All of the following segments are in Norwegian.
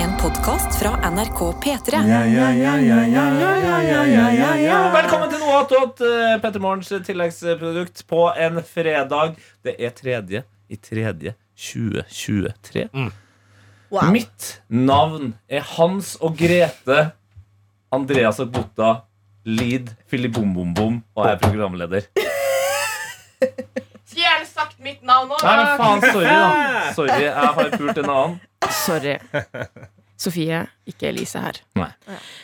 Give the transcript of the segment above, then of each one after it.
En podkast fra NRK P3. Velkommen til noe attåt, eh, Petter Morgens tilleggsprodukt på en fredag. Det er tredje i tredje 2023. Wow. Mitt navn er Hans og Grete Andreas og Botta Lead Filibombom-bom, og jeg er programleder. Mitt navn òg. Nei, men faen, sorry, da. Sorry, jeg har pult en annen. Sorry. Sofie, ikke Elise her. Nei.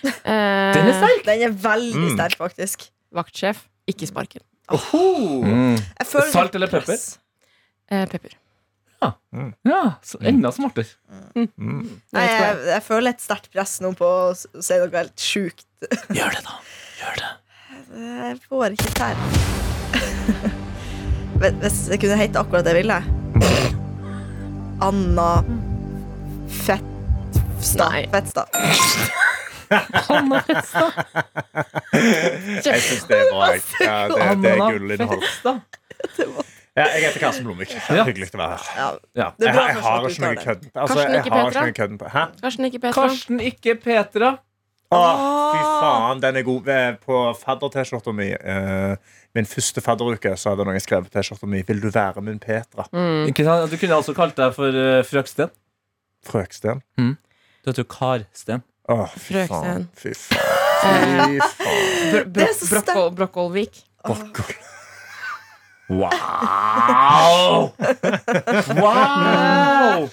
Eh, Den er sterk. Den er veldig sterk, faktisk. Vaktsjef, ikke sparken. Mm. Jeg føler Salt eller pepper? press. Eh, pepper. Ja, så enda smartere. Nei, jeg, jeg føler et sterkt press nå på å s- si noe helt sjukt. Gjør det, da. Gjør det. Jeg får ikke tær. Hvis jeg kunne hete akkurat det jeg ville Anna Fettstad. Anna Fettstad. Jeg syns det er bra. Ja, det, det er gullinnhold. Ja, jeg heter Karsten Blomvik. Ja. Hyggelig å være her. Ja. Jeg, har- jeg har ikke noe kødd. Altså, Karsten, ikke Petra? Karsten, ikke Petra. Å, fy faen, den er god. Eh, På fadder-T-skjorta mi, eh, min første fadderuke, så hadde noen skrevet T-skjorta mi 'Vil du være min Petra?' Mm. Du kunne altså kalt deg for uh, Frøksten. Frøksten. Du heter jo Karsten. Å, fy Frøksten. faen. Fy faen. Fy faen. Br Det er så sterkt. Brokkol Brokkolvik. Wow! wow!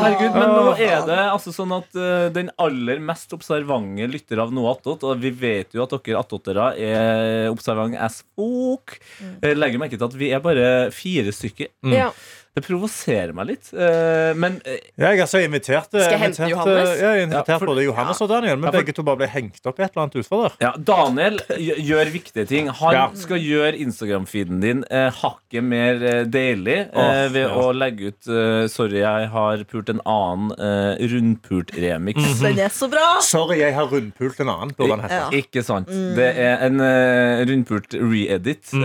Herregud, men nå er det altså sånn at eh, den aller mest observante lytter av Noe attåt, og vi vet jo at dere attåtere er observant as fuck, eh, legger merke til at vi er bare fire stykker. Ja. Det provoserer meg litt, Uh, men uh, Ja, jeg altså inviterte, Skal jeg hente Johannes? Ja, jeg inviterte Ja, for- både Johannes og Daniel, men Ja, for- begge to bare ble hengt opp i et eller annet utfor der. Ja, Daniel gjør viktige ting. Han Ja. skal gjøre Instagram-feeden din uh, hakket mer eh, deilig eh, Åh, ved ja. å legge ut eh, 'Sorry, jeg har pult en annen eh, rundpult-remix'. Den er så bra! Sorry, jeg har rundpult en annen, burde han hete. Ja. Ikke sant. Det er en uh, rundpult re-edit mm.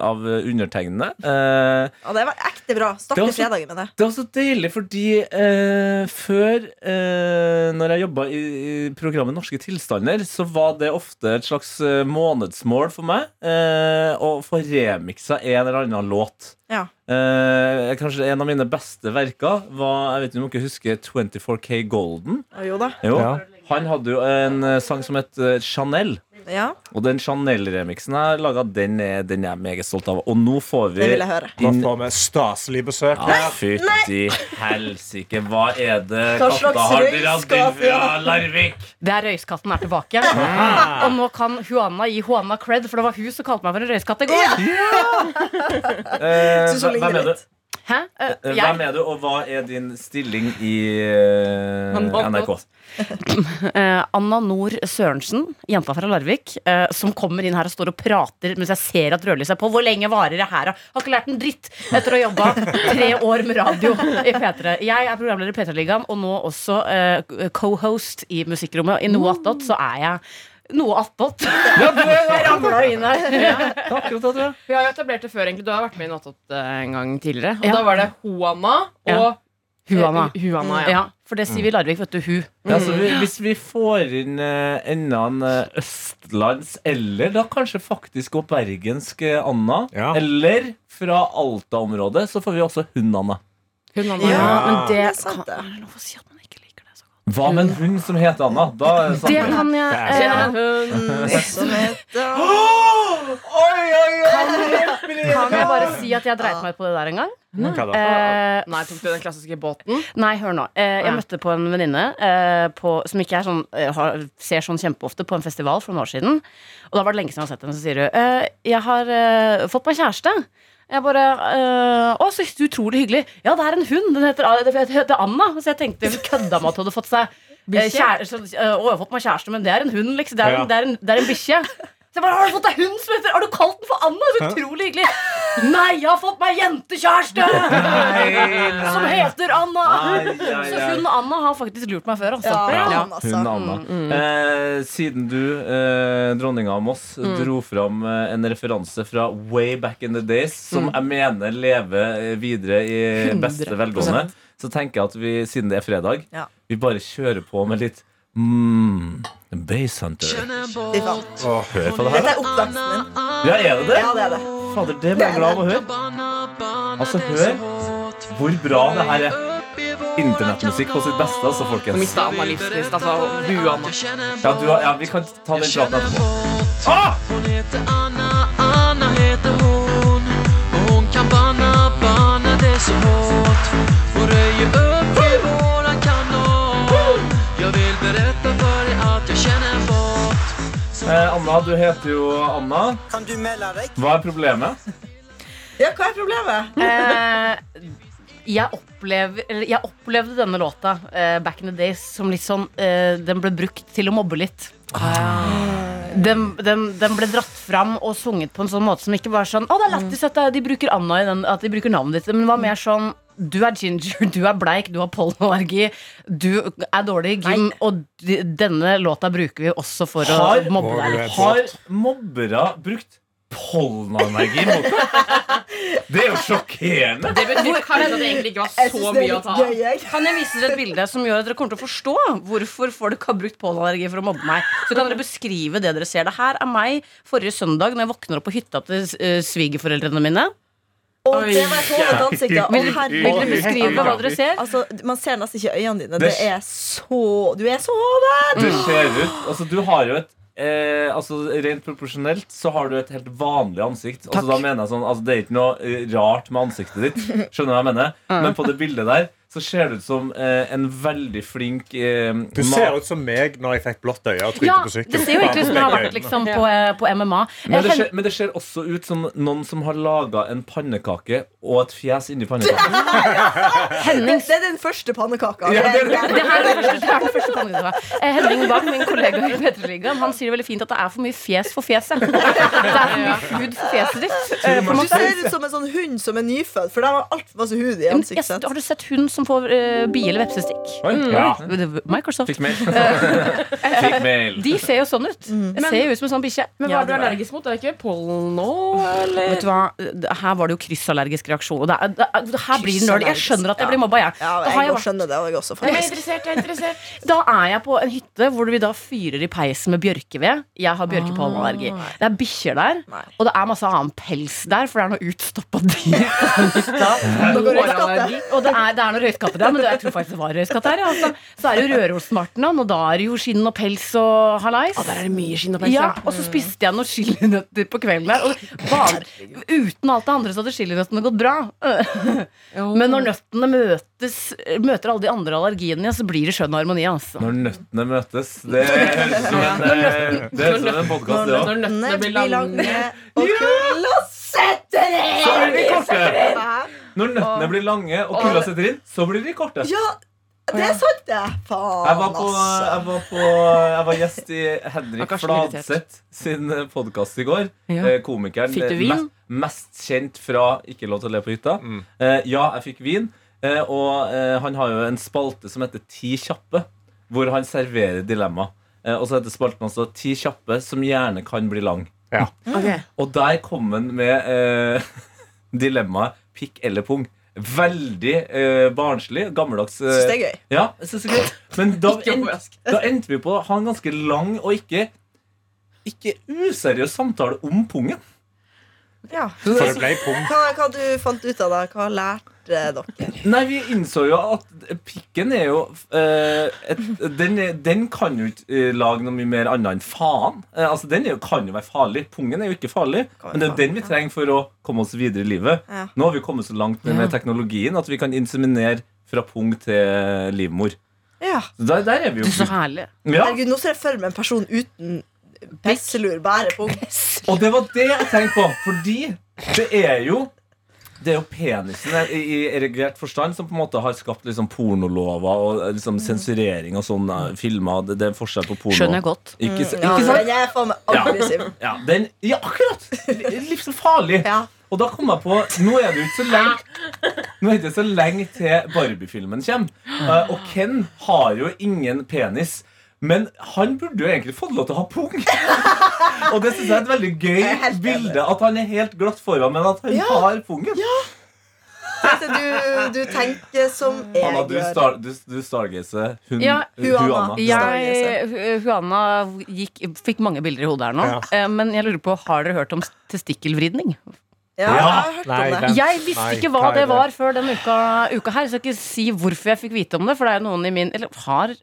av undertegnede. Eh, det var ekte bra. Det Starte fredagen med det. det var så deilig, fordi eh, før, eh, når jeg jobba i, i programmet Norske tilstander, så var det ofte et slags eh, månedsmål for meg eh, å få remiksa en eller annen låt. Ja. Eh, kanskje en av mine beste verker var Jeg vet ikke om dere husker 24K Golden? Jo da. Jo. Ja. Han hadde jo en eh, sang som het eh, Chanel. Ja, Og den Chanel-remixen jeg har laga, den, er- den er jeg meget stolt av. Og nå får vi det vil jeg høre. Nå får vi staselig besøk ja. Fytti helsike, hva er det Hva katta slags har dratt inn fra ja. Larvik? Det er røyskatten er tilbake. Ah. Og nå kan Huana gi Huana cred, for det var hun som kalte meg for en røyskatt i går. Eh, Synes hun hvem er det? litt. Hæ? Jeg, Hvem er du, og hva er din stilling i uh, NRK? Anna Nord Sørensen, jenta fra Larvik, som kommer inn her og står og prater mens jeg ser at rødlyset er på. Hvor lenge varer det her? Jeg Har ikke lært en dritt etter å ha jobba tre år med radio i P3. Jeg er programleder i P3-ligaen, og nå også co-host i Musikkrommet. I Noe attåt så er jeg noe attåt. Jeg ramla inn her. Ja. Vi har jo etablert det før, egentlig. Du har vært med i Nattått eh, en gang tidligere. Og Ja. da var det Hoana og Ja. Huana. Eh, Huana, ja. Ja, for det sier vi i Larvik, vet du. Hu. Ja, så vi, hvis vi får inn uh, enda en uh, østlands, eller da kanskje faktisk også bergensk uh, Anna, Ja. eller fra Alta-området, så får vi også hun Anna. Hun, Ja. ja. Men det, det er sant, kan det. er det lov å si at man ikke liker det så godt. Hva med en hund som heter Anna? Da er det Det kan jeg Det er Kjenner eh, en hund. oi! Som heter Kan jeg bare si at jeg dreit meg ut på det der en gang? Hva da? Eh, Nei, tok du den klassiske båten? nei, hør nå. Eh, jeg møtte på en venninne eh, på- som ikke er sånn, eh, har, ser sånn kjempeofte på en festival for noen år siden. Og da var det lenge siden jeg har sett henne. Så sier hun eh, jeg har eh, fått meg kjæreste. Jeg bare eh, Å, så utrolig hyggelig. Ja, det er en hund. Den heter, det heter Anna. Så jeg tenkte hun kødda med at hun hadde fått seg eh, kjæreste. har fått meg kjæreste, men det er en hund, liksom. Det er, Ja. en, er, en, en bikkje. Så jeg bare, Har du fått deg hund som heter Har du kalt den for Anna? Så utrolig hyggelig. Nei, jeg har fått meg jentekjæreste! Som heter Anna. Nei, nei, nei. Så hun Anna har faktisk lurt meg før. Altså. Ja, Ja. Hun Anna. Eh, siden du, eh, dronninga av Moss, dro fram eh, en referanse fra way back in the days, som jeg mener lever eh, videre i beste velgående, så tenker jeg at vi, siden det er fredag, Ja. vi bare kjører på med litt mm, Basshunter. Fy Åh, Hør på det her. Dette er oppveksten min. Ja, er det det? Ja, det er det. Fader, det ble jeg glad av å høre. Altså, hør hvor bra det her er. Internettmusikk på sitt beste, altså, folkens. mista Anna. Altså, hun Anna. Ja, du, har- ja, vi kan ta den praten etterpå. Ah! Heter Anna Anna, du heter jo Anna. Hva er problemet? Ja, hva er problemet? Eh, jeg, opplever, jeg opplevde denne låta eh, back in the days som litt sånn eh, Den ble brukt til å mobbe litt. Den, den, den ble dratt fram og sunget på en sånn måte som ikke var sånn Å, det er lættis at de bruker Anna i den, at de bruker navnet ditt. Men det var mer sånn du er ginger, du er bleik, du har pollenallergi, du er dårlig i gym, og denne låta bruker vi også for å mobbe deg litt. Har mobbere brukt pollenallergi mot deg? Det er jo sjokkerende. Det betyr kanskje at det egentlig ikke var så mye å ta av. Kan jeg vise dere et bilde som gjør at dere kommer til å forstå hvorfor folk har brukt pollenallergi for å mobbe meg? Så kan dere beskrive det dere ser. Det her er meg forrige søndag når jeg våkner opp på hytta til eh, svigerforeldrene mine. Og det var et hodet ansikt. ja. Vil, dere beskrive hva dere ser? Altså, man ser nesten ikke øynene dine. Det- Det er så Du er så hodet! Du ser ut Altså, du har jo et Eh, altså Rent proporsjonelt så har du et helt vanlig ansikt. Altså, da mener jeg sånn, altså, Det er ikke noe rart med ansiktet ditt. Skjønner du hva jeg mener? Men på det bildet der så ser det ut som eh, en veldig flink eh, Du ser ut som meg når jeg fikk blått øye og trykte Ja, på det ser jo egentlig ut som du har vært liksom, på, eh, på MMA. men det, ser, men det ser også ut som noen som har laga en pannekake og et fjes inni pannekaken. Henning Det er den første pannekaka. Ja, det er det. det her er den første, er den første pannekaka. Eh, Henning Bang, min kollega i P3-ligaen, han sier det veldig fint at det er for mye fjes for fjeset. Det er for mye hud for fjeset ditt. eh, Du ser ut som en sånn hund som er nyfødt, for der har altfor masse hud i Men, ansiktet. jeg, har du sett hund som får uh, bie- eller vepsestikk? Oi, ja. Microsoft. Fikk mail. Fikk mail. De ser jo sånn ut. Det ser jo ut som en sånn bikkje. Men hva er du allergisk mot? Det er ikke pollen nå, eller? Vet du hva? Her var det jo kryssallergisk reaksjon. Og det er, det er, det her blir det nerd. Jeg skjønner at jeg blir mobba, jeg. Ja, Da jeg har jeg vært skjønner det. Jeg også, Jeg er faktisk. interessert, jeg er interessert. Da er jeg på en hytte hvor vi da fyrer i peisen med bjørkeved. Jeg har bjørkepollenallergi. Det er bikkjer der, Nei. og det er masse annen pels der, for det er noe utstoppa dyr på. Og det er, det er noe røyskatte der, men jeg tror faktisk det var røyskatt der. Ja, altså. Så er det jo Rørosmarten, og da er det jo skinn og pels og halais. Å, der er det mye skinn og pels. Ja, og så spiste jeg noen chilinøtter på kvelden der. Og bare, uten alt det andre så hadde chilinøttene gått bra. Men når nøttene møtes, møter alle de andre allergiene, så blir det skjønn harmoni. Altså. Når nøttene møtes. Det høres ut som en, eh, det en podkast, det òg. Når nøttene blir lange. og kulda setter inn! Så blir de korte. Når nøttene blir lange og kulda setter inn, så blir de korte. Ja, det er sant, det. Faen, Jeg var, på, ass. jeg, var på, jeg var gjest i Henrik. Fladseth sin podkast i går. Ja. Eh, Komikeren. Fikk du eh, vin? Mest, mest kjent fra Ikke lov til å le på hytta. Mm. Eh, ja, jeg fikk vin. Eh, og eh, han har jo en spalte som heter Ti kjappe, hvor han serverer dilemma. Eh, og så heter spalten også Ti kjappe som gjerne kan bli lang. Ja. Og der kom han med eh, dilemmaet pikk eller pung. Veldig eh, barnslig. Gammeldags. eh, Syns det er gøy. ja, synes det er gøy. Men da, end, da endte vi på å ha en ganske lang og ikke Ikke useriøs samtale om pungen. Ja. Så det ble pung. Hva, hva du fant ut av det? Hva lærte dere? nei, vi innså jo at pikken er jo eh, et, den, er, den kan jo ikke eh, lage noe mye mer annet enn faen. Eh, altså, Den er jo, kan jo være farlig. Pungen er jo ikke farlig, men det er jo den vi trenger for å komme oss videre i livet. Ja. Nå har vi kommet så langt med teknologien at vi kan inseminere fra pung til livmor. Ja. Der, der er vi Du, er så herlig. ja. Herregud, nå ser jeg for meg en person uten pisselur, bare pung. Og det var det jeg tenkte på, fordi det er jo det er jo penisen i, erigert forstand som på en måte har skapt liksom pornolover og eh, liksom sensurering og sånn eh, filmer. Det, det er forskjell på porno. Skjønner jeg godt. Ikke, s- Ja, ikke sant? den er faen meg aggressiv. Ja, den, ja, akkurat! Livsfarlig. Ja. Og da kom jeg på Nå er det ikke så lenge Nå er det så lenge til Barbie-filmen kommer. Eh, og Ken har jo ingen penis. Men han burde jo egentlig fått lov til å ha pung. og det synes jeg er et veldig gøy bilde. At han er helt glatt foran, men at han Ja. har pungen. tenkte du, du tenker som jeg Anna, du, gjør. star, du, du stargazer hun, Ja, Huanna. Jeg, Huana gikk, fikk mange bilder i hodet her nå. Ja. Eh, Men jeg lurer på, har dere hørt om testikkelvridning? Ja, jeg har hørt Nei, om det. den- Jeg visste Nei, ikke hva det? var før denne uka, uka her. Så jeg skal ikke si hvorfor jeg fikk vite om det. For det er jo noen i min Eller har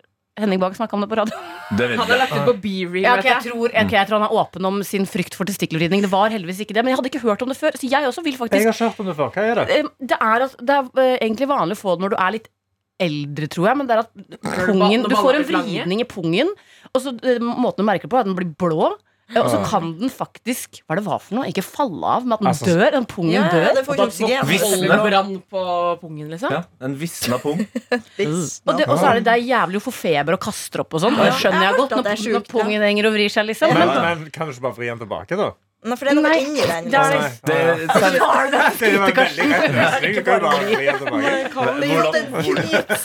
Henning Bang snakka om det på radio? Det vet Han har lagt ut på B-reel. Ja, okay, jeg, jeg. tror, ok, jeg tror han er åpen om sin frykt for testikkelvridning. Det var heldigvis ikke det. Men jeg hadde ikke hørt om det før. Så jeg også vil Jeg faktisk har ikke hørt om det før. Hva er det? Eh, Det er, det er eh, egentlig vanlig å få det når du er litt eldre, tror jeg. Men det er at pungen, du får en vridning i pungen, og så eh, måten du merker det på, er at den blir blå. Og så kan den faktisk Hva det var for noe? Ikke falle av, men at den Altså, dør. Den pungen Ja, dør. det får ikke oksygen. Visne. Eller brann på pungen, liksom. Ja, en visna pung. Og, det, og så er det, det er jævlig å få feber og kaster opp og sånn. Det skjønner jeg godt når, når pungen henger og vrir seg, liksom. Men, Men, men kan du ikke bare vri den tilbake, da? Nei, for det er noe Nei, inni den. det er- liksom. Nei. Det, Det var veldig greit løsning. Du kan bare tilbake.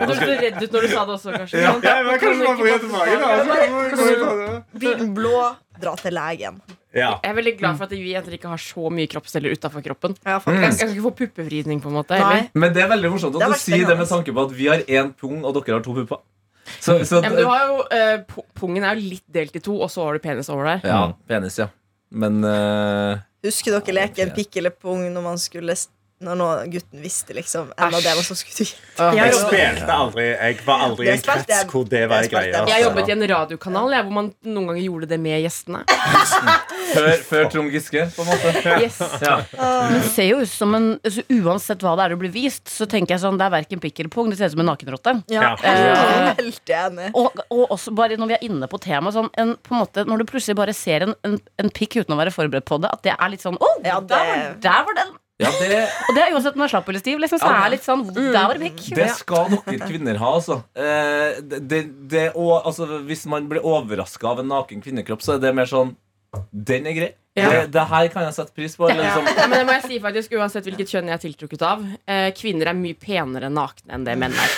Du så redd ut når du sa det også, kanskje. Ja, men kanskje tilbake, av det. Blir blå, dra til legen. Ja. Jeg er veldig glad for at vi jenter ikke har så mye kroppsceller utafor kroppen. Ja, Jeg jeg skal ikke få puppevridning, på en måte. Eller? men det er veldig morsomt at du sier det med tanke på at vi har én pung, og dere har to pupper. Så, så, Ja, men du har jo, eh, pungen er jo litt delt i to, og så har du penis over der. ja, penis, ja. Men uh, Husker dere leken pikk eller pung når man skulle Når nå gutten visste liksom enda det var så skulle du Åh. Jeg spilte aldri Jeg var aldri i en krets hvor det var en jeg. greie. Jeg altså. jobbet i en radiokanal jeg, hvor man noen ganger gjorde det med gjestene. før, før Trond Giske, på en måte. Yes. Ja. det ser jo ut som en altså, Uansett hva det er det blir vist, så tenker jeg sånn det er verken pikk eller pung. Det ser ut som en nakenrotte. Ja, Ja. jeg enig. Og, og også bare når vi er inne på temaet sånn, en, på en måte, Når du plutselig bare ser en, en, en pikk uten å være forberedt på det, at det er litt sånn Å, Ja, der, der var den! Ja, det, Og det er uansett om man er slapp eller stiv. Liksom, så Ja. er det litt sånn Der var det pikk. det skal dere kvinner ha, altså. Eh, det, det, det, og, altså hvis man blir overraska av en naken kvinnekropp, så er det mer sånn Den er grei. Ja. Det, det her kan jeg sette pris på. Eller, liksom, Ja, men det må jeg si faktisk Uansett hvilket kjønn jeg er tiltrukket av. Eh, kvinner er mye penere nakne enn det menn er.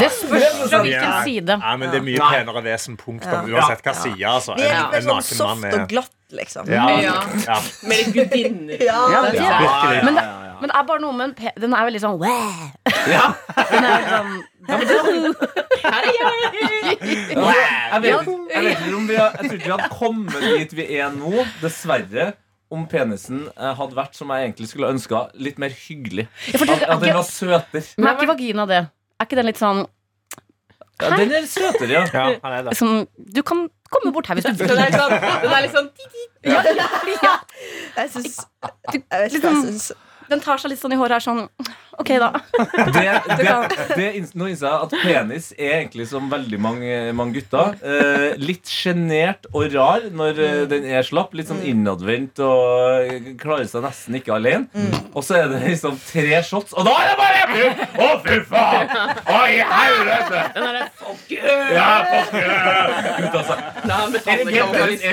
Det spørs fra hvilken side. Ja, men det er mye Nei. penere vesen punktum, uansett hva side. Altså. Vi er En, litt mer en sånn naken mann soft og glatt, liksom. ja, Ja. ja. Mer gudinner. Ja, Ja, det- det- ja, virkelig. Men det, ja, ja. Men det er bare noe med en pe Den er veldig sånn! Ja. Den er veldig sånn Her er jeg! Jeg vet, jeg vet ikke om vi har, Jeg tror ikke vi hadde kommet dit vi er nå, dessverre. Om penisen eh, hadde vært som jeg egentlig skulle ønska, litt mer hyggelig. At, at den var søtere. Men er ikke vagina det? Er ikke den litt sånn, Ja, den er søtere, ja. ja, han er det. sånn Du kan komme bort her hvis du Den er litt sånn, den er litt sånn Ja, ja. Jeg syns Den tar seg litt sånn i håret her sånn Ok, da. Det, det, det, nå innser jeg at penis er egentlig som veldig mange, mange gutter. Eh, litt sjenert og rar når mm. den er slapp. Litt sånn innadvendt og eh, klarer seg nesten ikke alene. Og så er det liksom tre shots, og da er det bare Å, fy faen! Å, i helvete! Den er fuck you! Ja, fuck you! Gutta,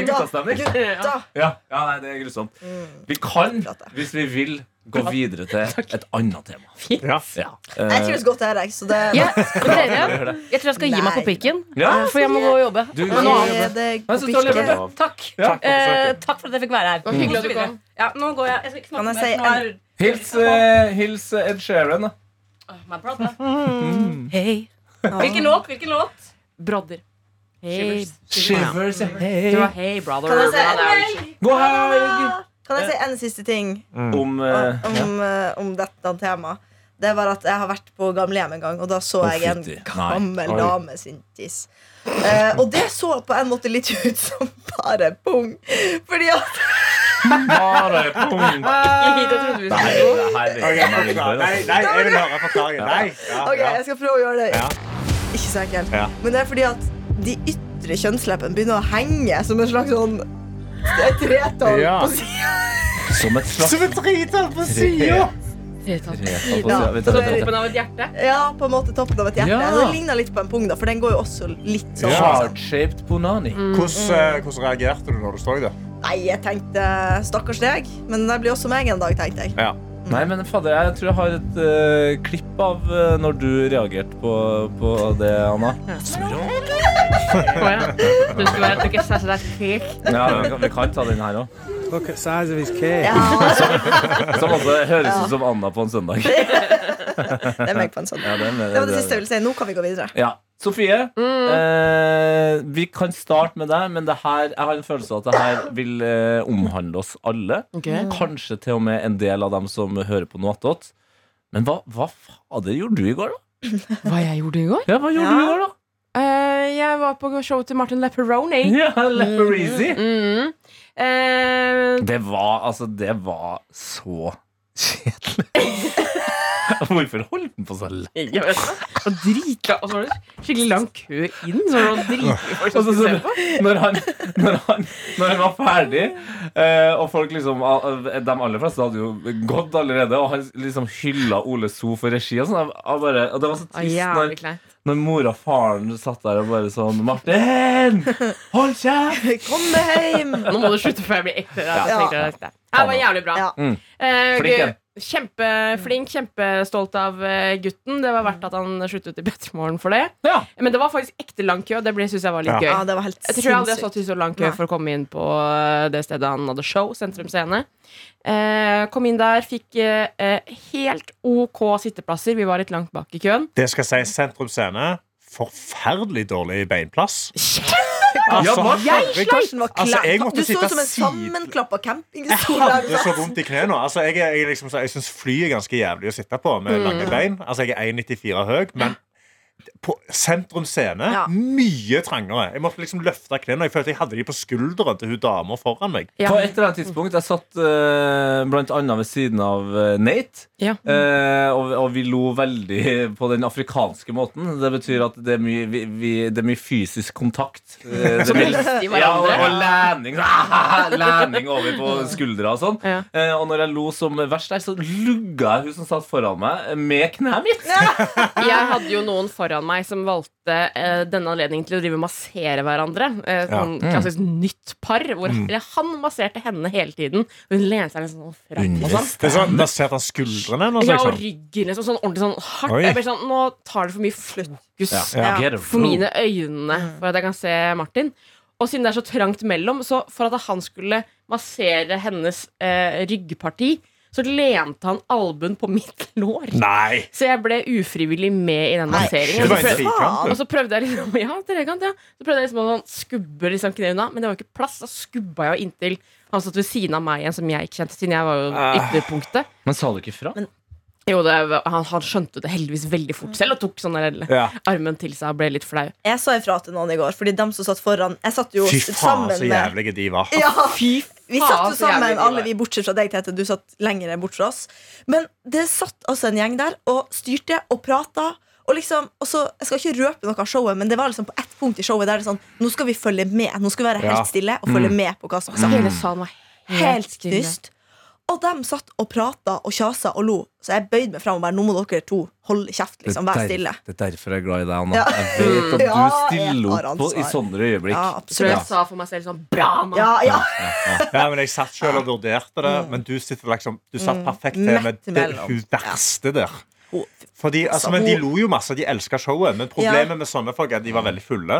guttastemning? Ja, ja, nei, det er grusomt. Vi kan, hvis vi vil, gå videre til et annet tema. Ja. Ja. Jeg trives godt her, jeg. Så det Ja, dere, jeg tror jeg skal gi meg på pikken. Ja. For jeg må gå og jobbe. Du, Men nå, det Jeg på det. takk. Ja. Eh, takk for at jeg fikk være her. Mm. hyggelig at du kom. Ja, nå går jeg. Jeg skal Kan jeg si Nå er Hils, uh, hils Ed Sheeran, da. my brother. Hey Hvilken låt? Hvilken låt? Brodder. Hey. Shivers, Det var hey, brother. Kan jeg si- God helg! Kan jeg si en siste ting Om uh, om, eh, om dette temaet? Det var at jeg har vært på gamlehjem en gang, og da så oh, jeg en gammel Nei. Dame sin tiss. Eh, og det så på en måte litt ut som bare pung. Fordi at Bare pung. Nei. Nei, nei, jeg vil høre forklaringen. Nei. Ja, Ok, jeg skal prøve å gjøre det ikke så enkelt. Men det er fordi at de ytre kjønnsleppene begynner å henge som en slags sånn tretall Ja. på siden. Som et slags Som et tretall på sida! Ja, toppen av et hjerte. Ja, på en måte toppen av et hjerte. Ja. Det ligner litt på en pung, da, for den går jo også litt sånn. Ja. Heart-shaped punani. Hvordan, eh, hvordan reagerte du når du så det? Nei, jeg tenkte stakkars deg, men det blir også meg en dag, tenkte jeg. Ja. Nei, men fader, jeg tror jeg har et uh, klipp av uh, når du reagerte på, på det, Anna. Å, ja. Du skulle du ikke sa så det er. Ja, vi kan, ta den her òg. Look at size of his cake. Ja, Som også høres ut som Anna på en søndag. det er meg på en søndag. Ja, det, er Det var det siste jeg ville si. Nå kan vi gå videre. Ja. Sofie, eh, vi kan starte med deg, men det her, jeg har en følelse av at det her vil eh, omhandle oss alle. Okay. Kanskje til og med en del av dem som hører på noe attåt. Men hva, hva fader gjorde du i går, da? Hva jeg gjorde i går? Ja, hva gjorde Ja. du i går, da? Eh, jeg var på show til Martin Lepperoni. Ja, Lepereasy. Mm. Eh, Det var, altså, det var så kjedelig. Hvorfor holdt den på så lenge? jeg vet. Og dritla, og så var det skikkelig lang kø inn. Så var det folk som Altså, skulle så, se på. når, han, når, han, når han var ferdig, eh, og folk liksom De aller fleste hadde jo gått allerede, og han liksom hylla Ole So for regi og sånn. Og det var så trist når. Når mora og faren satt der og bare sånn Martin! Hold kjeft! Kom deg hjem! Nå må du slutte før jeg blir ekte. Ja. Ja. Det, det var jævlig bra. Ja. Mm. Uh, Flink en. Kjempeflink, kjempestolt av eh, gutten. Det var verdt at han sluttet i Petremorgen for det. Ja. Men det var faktisk ekte lang kø. Det syns jeg var litt Ja. gøy. Ja, det var helt Jeg tror jeg aldri har stått i så lang kø Nei. for å komme inn på eh, det stedet han hadde show, Sentrum Scene. Eh, kom inn der, fikk eh, eh, helt OK sitteplasser. Vi var litt langt bak i køen. Det skal si Sentrum Scene. Forferdelig dårlig beinplass. Ja, herregud. Karsten var Altså, jeg Du så ut som en sammenklappa camping. Jeg hadde så vondt i knærne. Altså, jeg, jeg, liksom, jeg syns fly er ganske jævlig å sitte på med lange bein. Altså, jeg er 1,94 høy, men på Sentrum Scene Ja. mye trangere. Jeg måtte liksom løfte knærne. Jeg følte jeg hadde de på skulderen til hun dama foran meg. Ja. På et eller annet tidspunkt Jeg satt uh, blant annet ved siden av eh, Nate. Ja. uh, og, og vi lo veldig på den afrikanske måten. Det betyr at det er mye, vi, vi, det er mye fysisk kontakt. Uh, Som mye- I ja, og, hverandre. og lening. lening over på skuldra og sånn. Ja. Eh, og når jeg lo som verst der, så lugga jeg hun som satt foran meg, med kneet mitt. Jeg hadde jo noen foran meg som valgte eh, denne anledningen til å drive og massere hverandre. Eh, sånn klassisk nytt par, hvor eller han masserte henne hele tiden. Og hun lente seg liksom sånn fram og sånn. Det er sånn, Da han skuldrene hennes. Ja, og Liksom. ryggen liksom sånn ordentlig sånn hardt. Oi. Jeg ble sånn, Nå tar det for mye fokus Ja. ja. for mine øyne for at jeg kan se Martin. Og siden det er så trangt mellom, så for at han skulle massere hennes eh, ryggparti, så lente han albuen på mitt lår. Nei! Så jeg ble ufrivillig med i den masseringen. Og. Og så prøvde jeg liksom Ja, trekant, ja. Så prøvde jeg liksom å sånn skubbe liksom kneet unna, men det var ikke plass. Da skubba jeg jo inntil han satt ved siden av meg igjen, som jeg ikke kjente, siden jeg var jo Ah. ytterpunktet. Men sa du ikke fra? Jo, det, han, han skjønte det heldigvis veldig fort selv, og tok sånn der Ja. armen til seg og ble litt flau. Jeg sa ifra til noen i går, fordi dem som satt foran Jeg satt jo Fy faen, sammen så jævlige de var. ja, Fy Vi satt jo sammen, alle vi bortsett fra deg, Tete. Du satt lenger bort fra oss. Men det satt altså en gjeng der og styrte og prata. Og liksom, og så, jeg skal ikke røpe noe av showet, men det var liksom på ett punkt i showet der det er sånn Nå skal vi følge med. Nå skal vi være helt stille og følge med på hva som er sagt. Hele salen var Helt stille. Og de satt og prata og kjasa og lo. Så jeg bøyde meg fram og bare Nå må dere to holde kjeft. liksom, Vær stille. Det er derfor jeg er glad i deg, Anna. Ja. Jeg vet at du stiller opp på, i sånne øyeblikk. Ja, absolutt. jeg sa for meg selv sånn Bra, mann! Ja, ja. Ja, men Jeg satt selv og vurderte det, men du sitter liksom Du satt perfekt til med det, hun verste der. Fordi, altså, men De lo jo masse, de elska showet, men problemet med sånne folk er at de var veldig fulle.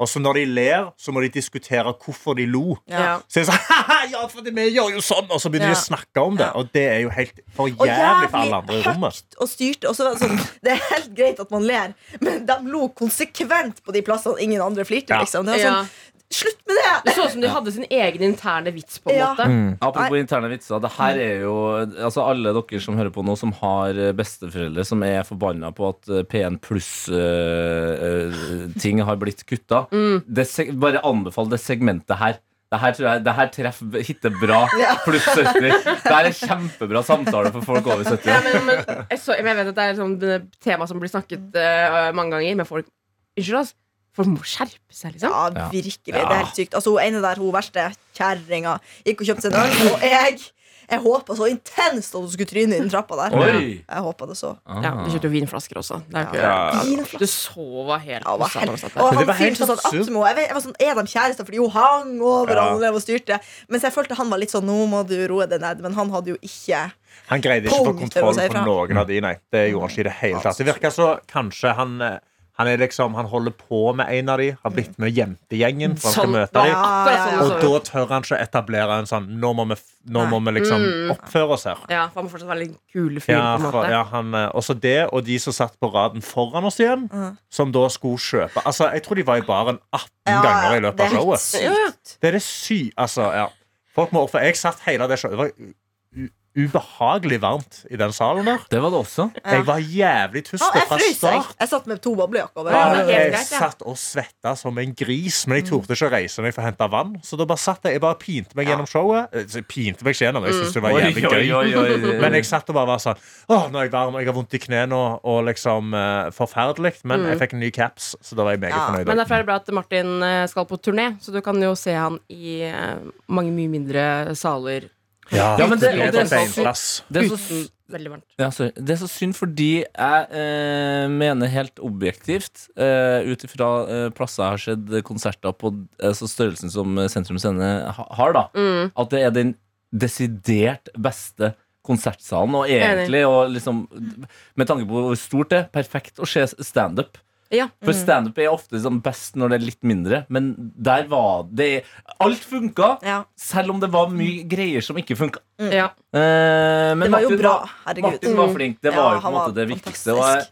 Og så når de ler, så må de diskutere hvorfor de lo. Ja. Så de sa haha, ja, for vi gjør jo sånn Og så begynner de å snakke om det, og det er jo helt for jævlig for alle andre i rommet. og styrte. Og så var det, sånn, det er helt greit at man ler, men de lo konsekvent på de plassene ingen andre flirte. Liksom. Det var Ja. sånn, Slutt med det! Det så ut som de hadde sin egen interne vits, på en Ja. måte. Mm. Apropos interne vitser. Det her er jo altså Alle dere som hører på nå, som har eh, besteforeldre som er forbanna på at eh, P1 pluss-ting har blitt kutta. Det, bare anbefal det segmentet her. Det her, tror jeg, det her treffer hitter bra pluss 70. Det her er kjempebra samtale for folk over 70. Ja, men, men, jeg, så, men jeg vet at det er sånn et tema som blir snakket uh, mange ganger, men folk Unnskyld, altså. Folk må skjerpe seg, liksom. Ja, Ja. virkelig. Det er helt sykt. Altså, hun ene der, hun verste kjerringa, gikk og kjøpte seg en øl, og jeg jeg håpa så intenst at hun skulle tryne i den trappa der. Oi! Jeg håpet det så. Ja, Du kjøpte jo vinflasker også. Det er ikke, Ja. Vinflasker. Du så var helt Ja, var helt- Og han var fyren helt som satt attmed henne, jeg, vet- jeg var sånn, Er de kjærester fordi hun hang over Ja. han og styrte? Mens jeg følte han var litt sånn Nå må du roe deg ned. Men han hadde jo ikke Han greide ikke å få kontroll på noen av de, nei. Det gjorde han ikke i det hele tatt. Det virka så kanskje han eh, Han, er liksom, han holder på med en av de Har blitt med jentegjengen for han skal Sånn, møte det de. Ja, Ja, ja, Og da tør han ikke etablere en sånn Nå må vi, f- nå må vi liksom oppføre oss her. Ja, for han må fortsatt være litt kule fyr, Ja, på en for, måte. ja, han, eh, også det, og de som satt på raden foran oss igjen, som da skulle kjøpe Altså, Jeg tror de var i baren 18 Ja, ganger i løpet av showet. sykt. Ja, ja. Det er det sy... Altså, ja. Folk må for Jeg satt hele det showet. Det var ubehagelig varmt i den salen der. Det var det også. Jeg var jævlig Ja, tuste fra start. Jeg satt med to boblejakker over. Ja, jeg satt og svetta som en gris, men jeg torde ikke å reise meg for å hente vann. Så da bare satt jeg, jeg bare pinte meg gjennom showet. Eh, pinte meg ikke gjennom, jeg syntes det var jævlig gøy. Men jeg satt og bare var sånn Åh, nå er jeg varm, jeg har vondt i knærne og, og liksom uh, Forferdelig. Men jeg fikk en ny caps, så da var jeg meget Ja, fornøyd. Men derfor er det bra at Martin eh, skal på turné, så du kan jo se han i mange mye mindre saler ja, Ja, men det- det, det er er så-. Det er så veldig varmt. Ja. Det er så synd fordi jeg eh, mener helt objektivt, eh, ut ifra eh, plasser jeg har sett konserter på eh, så størrelsen som Sentrum Scene har, da, Mm. at det er den desidert beste konsertsalen. Og egentlig, og liksom, med tanke på hvor stort det er, perfekt å se standup. Ja. For standup er ofte sånn best når det er litt mindre, men der var det Alt funka, Ja. selv om det var mye greier som ikke funka. ja. Eh, men Det var jo Martin bra. Herregud. Martin var flink. Det Ja, var jo på en måte det viktigste. Og jeg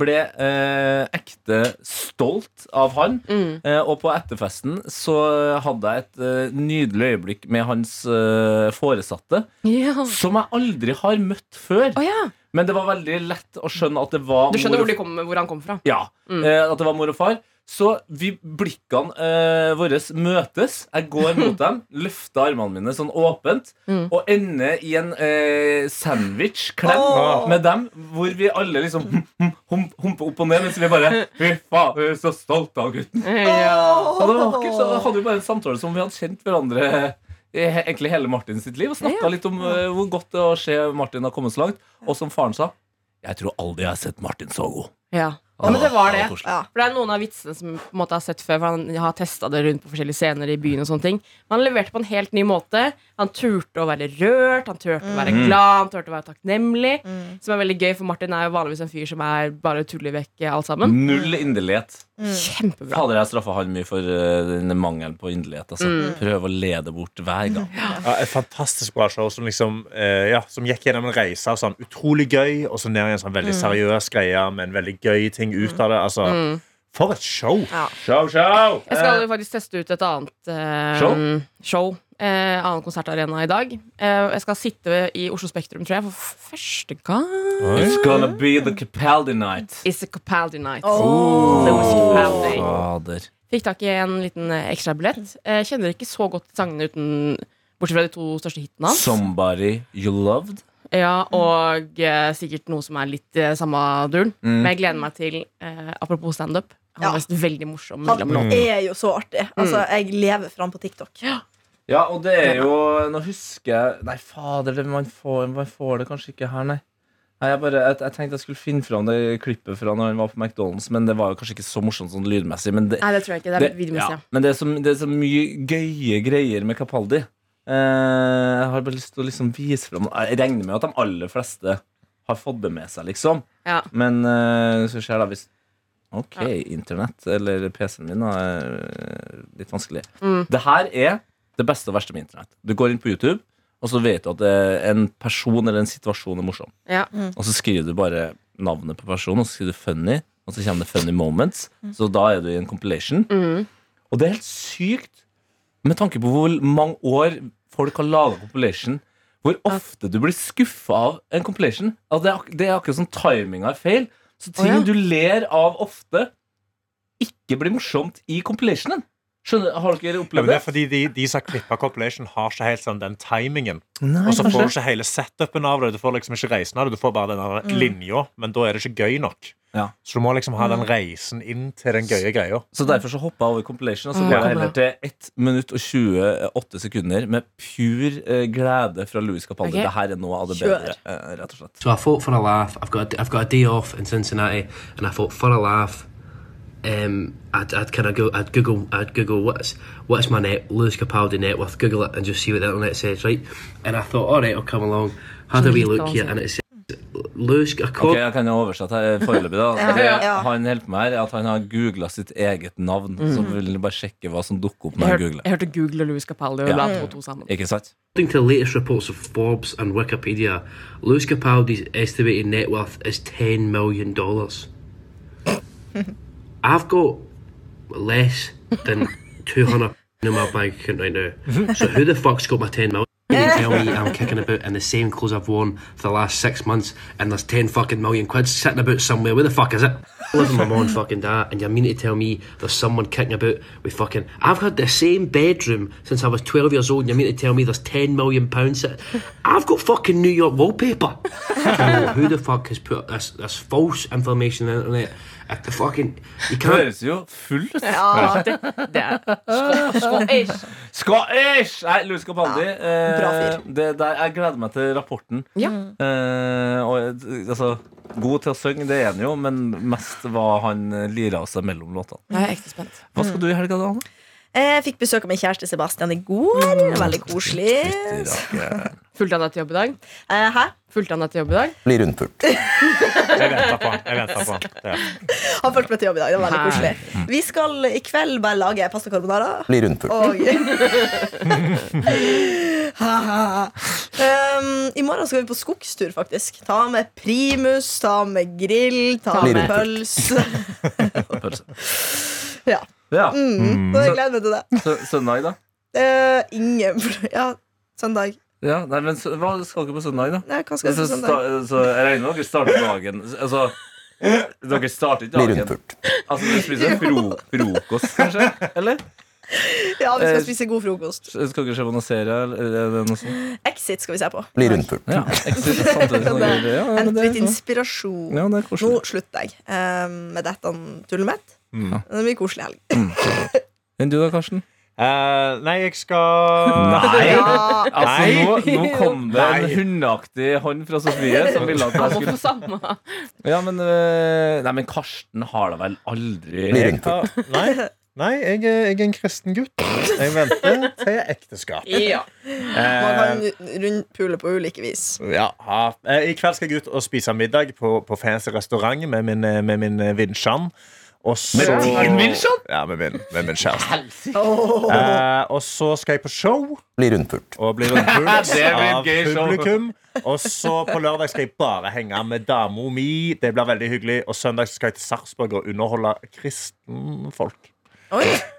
ble eh, ekte stolt av han. Mm. Eh, og på etterfesten så hadde jeg et eh, nydelig øyeblikk med hans eh, foresatte, ja. som jeg aldri har møtt før. Oh, ja. Men det var veldig lett å skjønne at det var Du skjønner mor hvor, og de kom, hvor han kom fra? ja, Mm. eh, at det var mor og far. Så vi, blikkene eh, våre møtes. Jeg går mot dem, løfter armene mine sånn åpent, Mm. og ender i en eh, sandwich-klem oh. med dem, hvor vi alle liksom humper hum, opp og ned, mens vi bare Fy faen, du er så stolt av gutten. Ja. Og det var vakkert, så hadde vi bare en samtale som vi hadde kjent hverandre egentlig hele Martin sitt liv, og snakka litt om uh, hvor godt det er å se Martin har kommet så langt. Og som faren sa, jeg tror aldri jeg har sett Martin så god. Ja. Ja, men det var det. For det er noen av vitsene som på en måte har sett før, for han har testa det rundt på forskjellige scener i byen. og sånne ting Men han leverte på en helt ny måte. Han turte å være rørt, han turte å være Mm. glad, han turte å være takknemlig. Mm. Som er veldig gøy, for Martin er jo vanligvis en fyr som er bare tuller vekk alt sammen. Null inderlighet. Kjempebra. Fader, jeg straffa han mye for uh, den mangelen på inderlighet. Altså. Mm. Prøve å lede bort hver gang. Ja, et fantastisk bra show som, liksom, eh, ja, som gikk gjennom en reise av sånn utrolig gøy, og så ned i en sånn veldig seriøs greie med en veldig gøy ting ut av det. Altså, Mm. For et show! Ja. Show, show! Jeg skal jo faktisk teste ut et annet eh, Show? show. Eh, annen konsertarena i dag. Eh, jeg skal sitte i Oslo Spektrum, tror jeg, for første gang. It's gonna be the Capaldi night. It's a Capaldi night. Oh. Capaldi. Fader. Fikk tak i en liten ekstra ekstrabillett. Eh, kjenner ikke så godt sangene uten Bortsett fra de to største hitene hans. Somebody you loved. Ja, og eh, sikkert noe som er litt eh, samme duren. Mm. Men jeg gleder meg til eh, Apropos standup. Han Ja. er visst veldig morsom. Han mellom låtene. er jo så artig. Altså, jeg lever fram på TikTok. Ja, og det er jo Nå husker jeg Nei, fader, det, man, får, man får det kanskje ikke her, nei. Nei, jeg, bare, jeg, jeg tenkte jeg skulle finne fram det klippet fra når han var på McDonald's, men det var jo kanskje ikke så morsomt sånn lydmessig. Men det, Nei, det tror jeg ikke. Det er det, videomessig. Ja. men det er, så, det er så mye gøye greier med Capaldi. Eh, jeg har bare lyst til å liksom vise fram Jeg regner med at de aller fleste har fått det med seg, liksom. Ja. Men uh, så skjer det hvis Ok, Ja. internett eller PC-en min er eh, litt vanskelig. Mm. Det her er det beste og verste med internett. Du går inn på YouTube, og så vet du at en person eller en situasjon er morsom. Ja. Og så skriver du bare navnet på personen, og så skriver du 'funny', og så kommer det 'funny moments'. Så da er du i en compilation. Mm. Og det er helt sykt med tanke på hvor mange år folk har laga compilation. Hvor ofte du blir skuffa av en compilation. Altså det, er, ak- det er akkurat som timinga er feil. Så ting oh, ja. du ler av ofte, ikke blir morsomt i compilationen. Skjønner, Har dere opplevd det det? er fordi de, de som har klippa compilation, har ikke helt sånn den timingen. Nei, Og så får du ikke hele setupen av det. Du får liksom ikke reisen av det. Du får bare den mm. linja, men da er det ikke gøy nok. Ja. Så du må liksom ha den reisen inn til den gøye greia. Så derfor så hoppa jeg over compilation, og så Mm. går jeg heller til 1 minutt og 28 sekunder med pur eh, glede fra Louis Capaldi. Okay. Det her er noe av det bedre, eh, rett og slett. So I thought for a laugh. I've got a, I've got a day off in Cincinnati, and I thought for a laugh, um, I'd, I'd kind of go I'd Google I'd Google what's what's my net Lewis Capaldi net worth. Google it and just see what the internet says, right? And I thought, all right, I'll come along. Had a wee look here, and it I Ok, Jeg kan jo oversette her foreløpig. da Ja, Det ja. han hjelper meg her, er at han har googla sitt eget navn. Så vil han bare sjekke hva som dukker opp Jeg når han hørte, googler. jeg hørte Google og Louis Capaldi, og Ja. to to sammen. Ikke sant? According to the latest reports of Forbes and Wikipedia, Louis Capaldi's estimated net worth is $10 million. I've got less than 200 in my bank account right now. So who the fuck's got my 10 million? You can tell me I'm kicking about in the same clothes I've worn for the last six months and there's 10 fucking million quid sitting about somewhere. Where the fuck is it? I live with my mum and fucking dad and you mean to tell me there's someone kicking about with fucking... I've had the same bedroom since I was 12 years old and you mean to tell me there's 10 million pounds sit- I've got fucking New York wallpaper. So who the fuck has put this, this false information on the internet? At the fucking... You Det høres jo full ut. Ja, Det er skå- skå- Scottish! Nei, Louis Capaldi. eh, bra fyr. det der, jeg gleder meg til rapporten. Ja. Eh, og, eh, altså, god til å synge, det er han jo, men mest hva han eh, lirer av seg mellom låtene. Jeg er ekte spent. Hva skal du i helga, da? Anne? Jeg fikk besøk av min kjæreste Sebastian i går. Veldig koselig. Fulgte han deg til jobb i dag? Eh, Hæ? Fulgte han deg til jobb i dag? Blir rundpult. Jeg venter på han. Jeg venter på han. Ja. Han fulgte meg til jobb i dag. Det var veldig Hei. koselig. Vi skal i kveld bare lage pasta carbonara. Blir rundpult. Og um, I morgen skal vi på skogstur, faktisk. Ta med primus, ta med grill, ta med pølse. Ja. Ja. Mm. Så jeg gleder meg til det. Sø søndag, da? Uh, ingen Ja, søndag. Ja, nei, men så, hva skal dere på søndag, da? Nei, hva skal Så, jeg på sta søndag? så jeg regner med dere starter dagen Altså, dere starter ikke Blir dagen. Altså, dere spiser fro frokost, kanskje? Eller? Ja, vi eh, skal spise god frokost. Skal dere se på noen serie? Eller er noe sånt? Exit skal vi se på. Blir rundpult. Ja, exit samtidig som ja, litt inspirasjon. ja, Nå slutter jeg um, med dette tullet mitt. Mm. Det blir koselig helg. Men du da, Karsten? Uh, nei, jeg skal Nei! Ja. Altså, Nei. nå, nå kom det en hundeaktig hånd fra Sofie som ville at jeg skulle samme. Ja, men uh, Nei, men Karsten har da vel aldri har- Nei, nei jeg, jeg er en kristen gutt. Jeg venter til ekteskap. Ja. Man Eh, kan rundpule på ulike vis. ja, ha. Eh, I kveld skal jeg ut og spise middag på, på fancy restaurant med min, eh, med min eh, Og så Med din? Ja, med min, med min kjæreste. Eh, og så skal jeg på show Blir rundpult. og bli rundpult blir et av publikum. Og så på lørdag skal jeg bare henge med dama mi. Det blir veldig hyggelig. Og søndag skal jeg til Sarpsborg og underholde kristenfolk.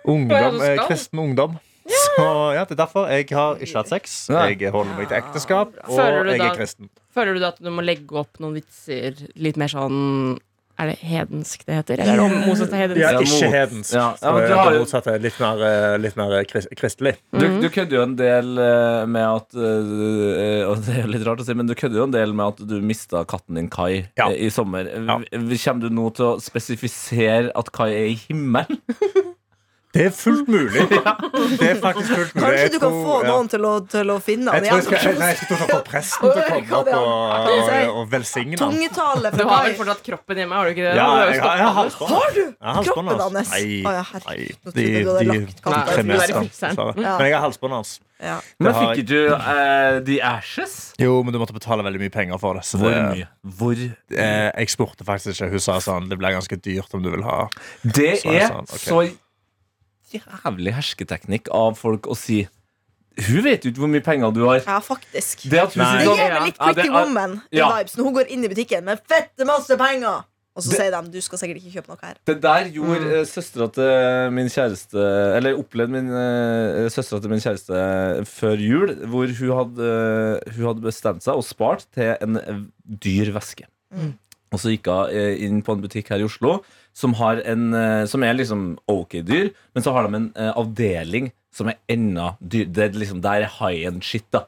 Ungdom, eh, kristen ungdom. Så ja, det er derfor jeg har ikke hatt sex. Jeg holder meg til ekteskap, og jeg er kristen. Føler du da at du må legge opp noen vitser litt mer sånn Er det hedensk det heter? Eller er det om motsatt av hedensk? Ja, ikke hedensk. Ja. Ja, men har det jo- motsatte er litt mer, eh, litt mer kris- kristelig. Du, du kødder jo en del eh, med at eh, Og det er litt rart å si, men du kødder jo en del med at du mista katten din Kai Ja. eh, i sommer. Ja. Kommer du nå til å spesifisere at Kai er i himmelen? Det er fullt mulig. Det er faktisk fullt mulig. Kanskje du kan få ja. noen til å, til å finne Jeg han tror jeg skal, nei, jeg skal få presten til å komme opp og, jeg og, og velsigne han. Tungetale Du har vel fortsatt kroppen hjemme, har du ikke det? Ja, jeg, har- jeg har Har du? Jeg har Kroppen hans. hans? Nei, nei, de, de, jeg de. Men jeg har halsbåndet hans. Ja. Men fikk ikke du uh, The Ashes? Jo, men du måtte betale veldig mye penger for det. Så Hvor det mye? Hvor eh, jeg spurte faktisk ikke. Hun sa sånn Det blir ganske dyrt om du vil ha Det Så er sånn, okay. så jævlig hersketeknikk av folk å si Hun vet jo ikke hvor mye penger du har. Ja, faktisk. Det sier Det sånn gir meg litt Ja, Pretty Woman ja. vibes når hun går inn i butikken med fette masse penger. Og så Det- sier de du skal sikkert ikke kjøpe noe her. Det der gjorde mm. søstera til min kjæreste Eller opplevde min uh, søstera til min kjæreste før jul, hvor hun hadde, eh, hun hadde bestemt seg og spart til en eh, dyr veske. Og så gikk hun eh, inn på en butikk her i Oslo som, har en, eh, som er liksom ok dyr, men så har de en eh, avdeling som er enda dyr. Det er liksom, der er high end shit, da.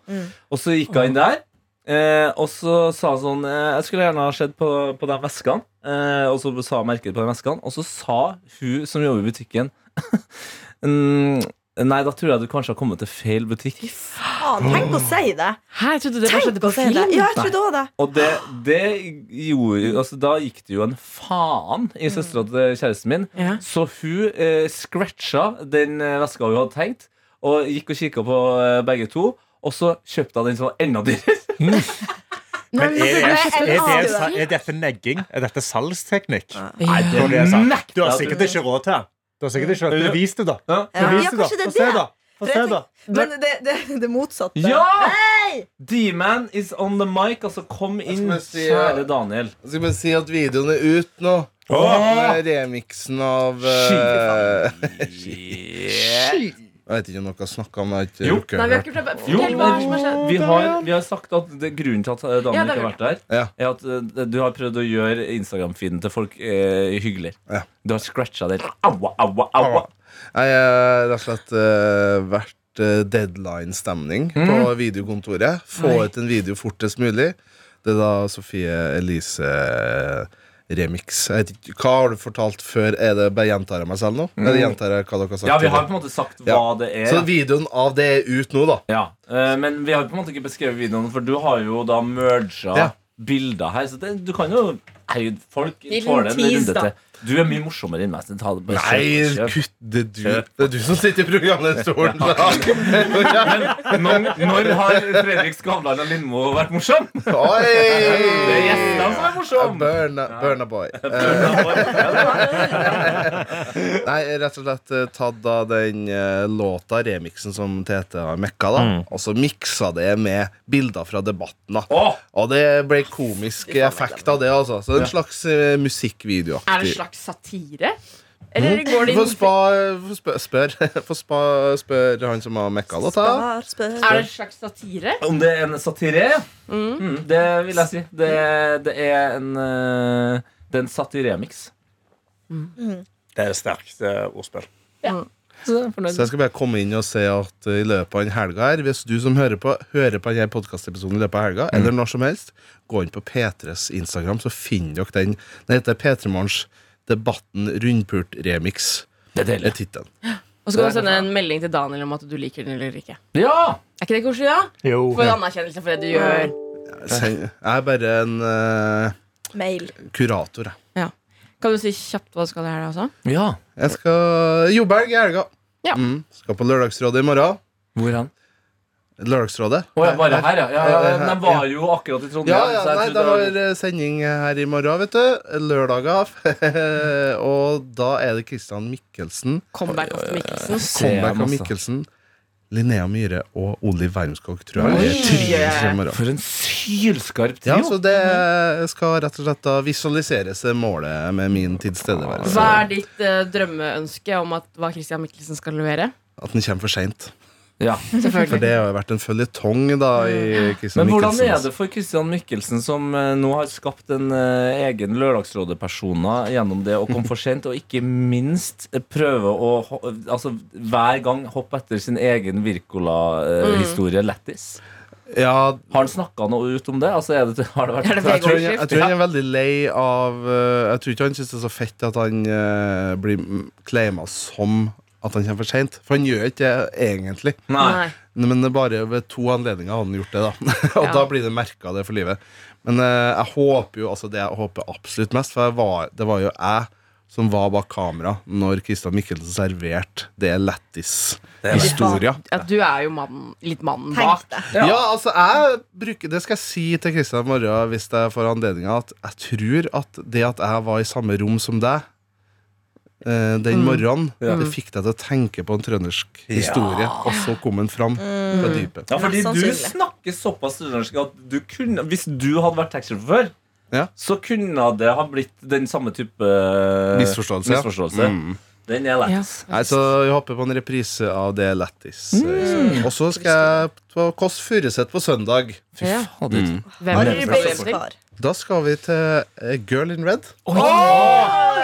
Og så gikk hun inn der. Eh, og så sa hun sånn eh, Jeg skulle gjerne ha sett på, på de veskene. Eh, og så sa merket på de veskene. Og så sa hun som jobber i butikken mm, Nei, da tror jeg du kanskje har kommet til feil butikk. Faen, tenk å si det! Hæ, jeg trodde det bare skjedde på å si det. Ja, jeg trodde også det. Og det, det gjorde altså, Da gikk det jo en faen i søstera til kjæresten min. Ja. Så hun eh, scratcha den eh, veska hun hadde tenkt, og gikk og kikka på eh, begge to. Og så kjøpte hun den som var enda dyrere. Men er, er, er dette negging? Er dette salgsteknikk? Nei, det er. Du har sikkert ikke råd til det. Du har sikkert ikke råd til det. Vis det, da. Ja. Ja, Vis det, da. se, da. Få se, da. Men det, det, det motsatte. Ja! Hey! D-man is on the mic. Altså, kom inn, si, kjære Daniel. Jeg skal bare si at videoen er ut nå. Med remixen av eh, Jeg vet ikke om dere har snakka om det. ikke Jo. Nei, vi har ikke prøvd. Jo, hva som vi har, vi har sagt at det, grunnen til at eh, Daniel Ja, ikke har har vært der, Ja. er at uh, du har prøvd å gjøre Instagram-feeden til folk uh, hyggelig. Ja. Du har scratcha det. Aua, aua, aua. Jeg har rett og slett uh, vært uh, deadline-stemning Mm. på videokontoret. Få ut en video fortest mulig. Det er da Sofie Elise eh, remix. Jeg vet ikke, hva har du fortalt før? Er det bare gjentar jeg meg selv nå? Eller gjentar jeg hva dere har sagt? Mm. Ja, vi har på en måte sagt Ja. hva det er. Så videoen av det er ut nå, da. Ja, Uh, Men vi har på en måte ikke beskrevet videoen, for du har jo da merga Ja. bilder her. Så det, du kan jo Herregud, folk tåler en runde til. Du er mye morsommere enn meg. Nei, kutt det du. Det er du som sitter i programlederstolen. Når, når har Fredrik Skavlan og Lindmo vært morsom? Det er Oi! gjestene som er morsomme. Burna, burna boy. Nei, rett og slett eh, tatt da den eh, låta, remixen som Tete har mekka, da. Og så miksa det med bilder fra debatten. da Og det ble komisk effekt av det, altså. Så det en slags uh, Er det en slags satire? Eller går det inn få spør, spør, spør, spør han som har mekka spar. Er det en slags satire? Om det er en satire? ja. Mm, det vil jeg si. Det, det er en eh, Det er en satiremix. Det er sterkt ordspill. ordspill. Så. Så jeg skal bare komme inn og se at uh, i løpet av en helga her Hvis du som hører på Hører på denne podkastepisoden i løpet av helga, eller når som helst, gå inn på P3s Instagram, så finner dere den. Den heter P3 Morgens Debatten rundpult-remix. Det er er deilig. tittelen. Og så kan du sende en melding til Daniel om at du liker den eller ikke. Ja! Er ikke det koselig, da? Jo. For en anerkjennelse for det du gjør. Jeg er bare en uh, Mail. kurator, jeg. Kan du si kjapt hva du skal i helga også? ja. Jeg skal Joberg i helga. Ja. Mm, skal på Lørdagsrådet i morgen. Hvor han? Lørdagsrådet. Å ja, bare her, ja. ja, ja, ja. De var jo akkurat i Trondheim. Ja, ja, så jeg nei, det det var eh, sending her i morgen, vet du. Lørdager. og da er det Christian Mikkelsen. Comeback of Mikkelsen. Comeback av. Mikkelsen. Linnea Myhre og Oliv Wermskog, tror jeg. Oi. trios. For en sylskarp Ja, så det skal rett og slett da visualiseres det målet med min tilstedeværelse. Hva er ditt uh, drømmeønske om at hva Christian Mikkelsen skal levere? At den kommer for seint. Ja. selvfølgelig. For det har jo vært en føljetong da i Christian Men hvordan er det for Christian Mikkelsen, som eh, nå har skapt en eh, egen Lørdagsrådet-persona gjennom det å komme for sent, og ikke minst prøve å altså, hver gang hoppe etter sin egen Wirkola-historie lættis? Ja, Har han snakka noe ut om det? Altså, er det, har det vært Er det jeg tror, han, jeg tror han er veldig lei av eh, Jeg tror ikke han syns det er så fett at han uh, blir claima som at han kommer for seint. For han gjør ikke det egentlig. Nei. Men det er bare ved to anledninger har han gjort det. da Og Ja. da blir det merka det for livet. Men eh, jeg håper jo Altså det jeg håper absolutt mest, for jeg var, det var jo jeg som var bak kamera når Christian Mikkelsen serverte det lættis-historia. Ja, du er jo mannen, litt mannen bak. det. Ja. altså jeg bruker Det skal jeg si til Kristian i morgen hvis jeg får anledninga, at jeg tror at det at jeg var i samme rom som deg eh, den morgenen, det fikk deg til å tenke på en trøndersk historie, og så kom den fram fra dypet. Ja, fordi du snakker såpass trøndersk at du kunne Hvis du hadde vært taxisjåfør, Ja. så kunne det ha blitt den samme type eh, Misforståelse, ja. misforståelse. Mm. Den er lættis. Nei, så vi håper på en reprise av det lættis. eh, Og så skal jeg på Kåss Furuseth på søndag. Ja. Fader. Mm. Er. Da skal vi til Girl in Red.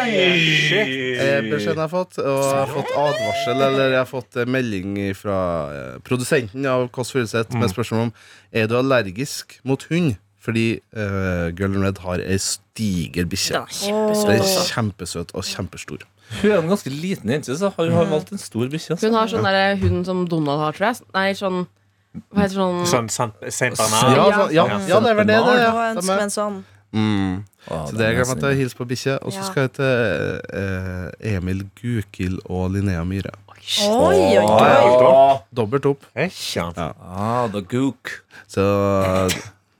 Eh, Beskjeden jeg har fått. Og jeg har fått advarsel, eller jeg har fått eh, melding fra eh, produsenten av Kåss Furuseth med spørsmål om Er du allergisk mot hund. Fordi eh, Girl in Red har ei stiger bikkje. Den er kjempesøt. Den er kjempesøt og kjempestor. Hun er en ganske liten jente, så hun har valgt en stor bikkje. altså. Hun har sånn der hund som Donald har, tror jeg. Nei, sånn Hva heter sånn Sånn Saint Bernard. Ja, så, ja, ja, det er vel det det er. Og Ja. De er- en sånn. Mm. Å, Så det er er glemt at snill. jeg hilser på bikkje. Og så Ja. skal jeg til eh, Emil Gukild og Linnea Myhre. Oi, oi, oi. Å, Dobbelt opp. Ja. Ah, the gook. Så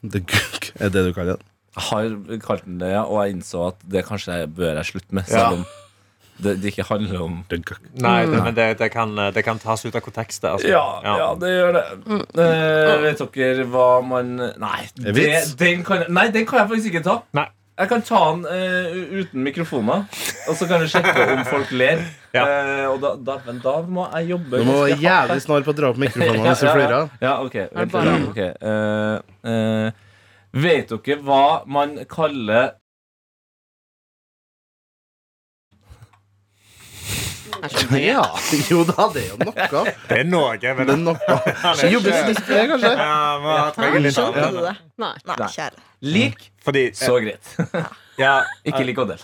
The Gook er det du kaller den? Jeg har kalt den det, ja, og jeg innså at det kanskje jeg bør jeg slutte med. Selv om det, det ikke handler om Nei, det, men det, det, kan, det kan tas ut av kontekst. Altså. Ja, ja. det gjør det. Eh, vet dere hva man Nei, det, den, kan, nei den kan jeg faktisk ikke ta. Nei. Jeg kan ta den uh, uten mikrofoner, og så kan du sjekke om folk ler. Ja. Uh, og da, da, men da må jeg jobbe Du må være jævlig snar på å dra opp mikrofonen hvis du ja, flirer. ja, ok, vent bare litt. Ok, eh, eh, Vet dere hva man kaller Ja, jo da, det er jo noe. Det er noe. Men Det er noe. Jo, litt med kanskje? ja, man trenger litt Skjønte du det? Nei. Kjære. lik? Fordi Så greit. ja, Ikke lik Odell.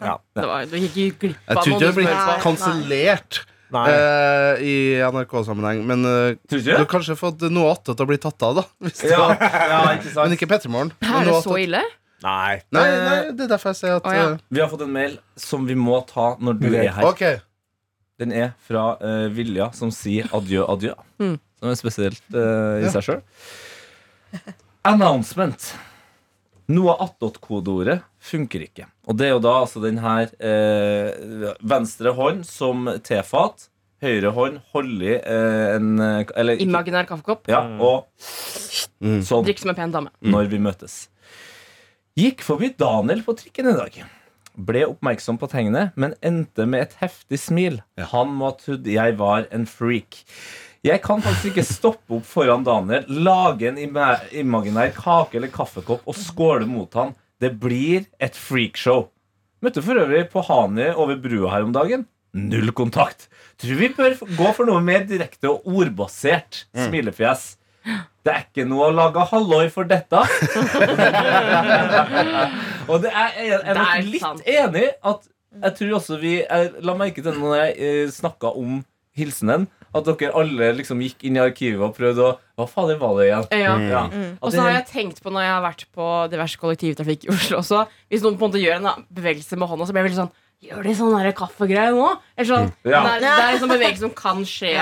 ja. Det var, du gikk jo glipp Jeg av tror noe. ikke det du blir kansellert Nei. eh, i NRK-sammenheng, men eh, Tror du du har det? kanskje fått noe attåt å bli tatt av, da. Hvis det Ja, var- ja, ikke sant? Men ikke P3 Morgen. Er det så ille? Nei. Nei, nei, det er derfor jeg sier at Å, ja. eh, Vi har fått en mail som vi må ta når du er her. Ok. Den er fra eh, Vilja, som sier adjø, adjø. Mm. Som er spesielt eh, i Ja. seg sjøl. Announcement. Noe attåt-kodeordet funker ikke. Og det er jo da altså den her eh, venstre hånd som tefat, høyre hånd holder i eh, en eh, Eller ikke- Imaginær kaffekopp. Ja, og Mm. sånn Drikk som en pen dame. når vi møtes. Gikk forbi Daniel på trikken i dag. Ble oppmerksom på tegnet, men endte med et heftig smil. Han må ha trodd jeg var en freak. Jeg kan faktisk ikke stoppe opp foran Daniel, lage en imaginær kake eller kaffekopp og skåle mot han. Det blir et freakshow. Møtte for øvrig på Hani over brua her om dagen. Null kontakt. Tror vi bør gå for noe mer direkte og ordbasert. Smilefjes. Det er ikke noe å lage halloi for dette. og det er, jeg nok er litt sant. enig at jeg tror også vi jeg La merke til når jeg eh, snakka om hilsenen, at dere alle liksom gikk inn i arkivet og prøvde å Hva fader var det igjen? Ja. Ja. Og så har jeg tenkt på når jeg har vært på diverse kollektivtrafikk i Oslo også Hvis noen på en måte gjør en bevegelse med hånda, så blir jeg veldig sånn Gjør de sånn kaffegreier nå? Eller sånn, Ja. det, er, det er en sånn bevegelse som kan skje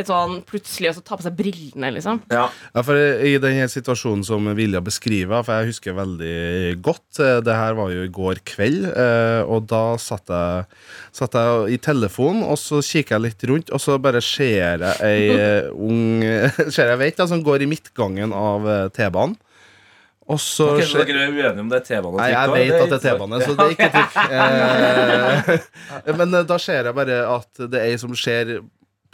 Et sånn plutselig, og så ta på seg brillene, liksom. Ja. Ja, for I den situasjonen som Vilja beskriver, for jeg husker veldig godt eh, Det her var jo i går kveld, eh, og da satt jeg, satt jeg i telefonen, og så kikker jeg litt rundt, og så bare ser jeg ei ung Ser jeg vet da, som går i midtgangen av eh, T-banen. Og så okay, så dere er uenige om det er T-bane Nei, jeg vet at det er T-bane, så det er ikke trykk. Eh, men da ser jeg bare at det er ei som ser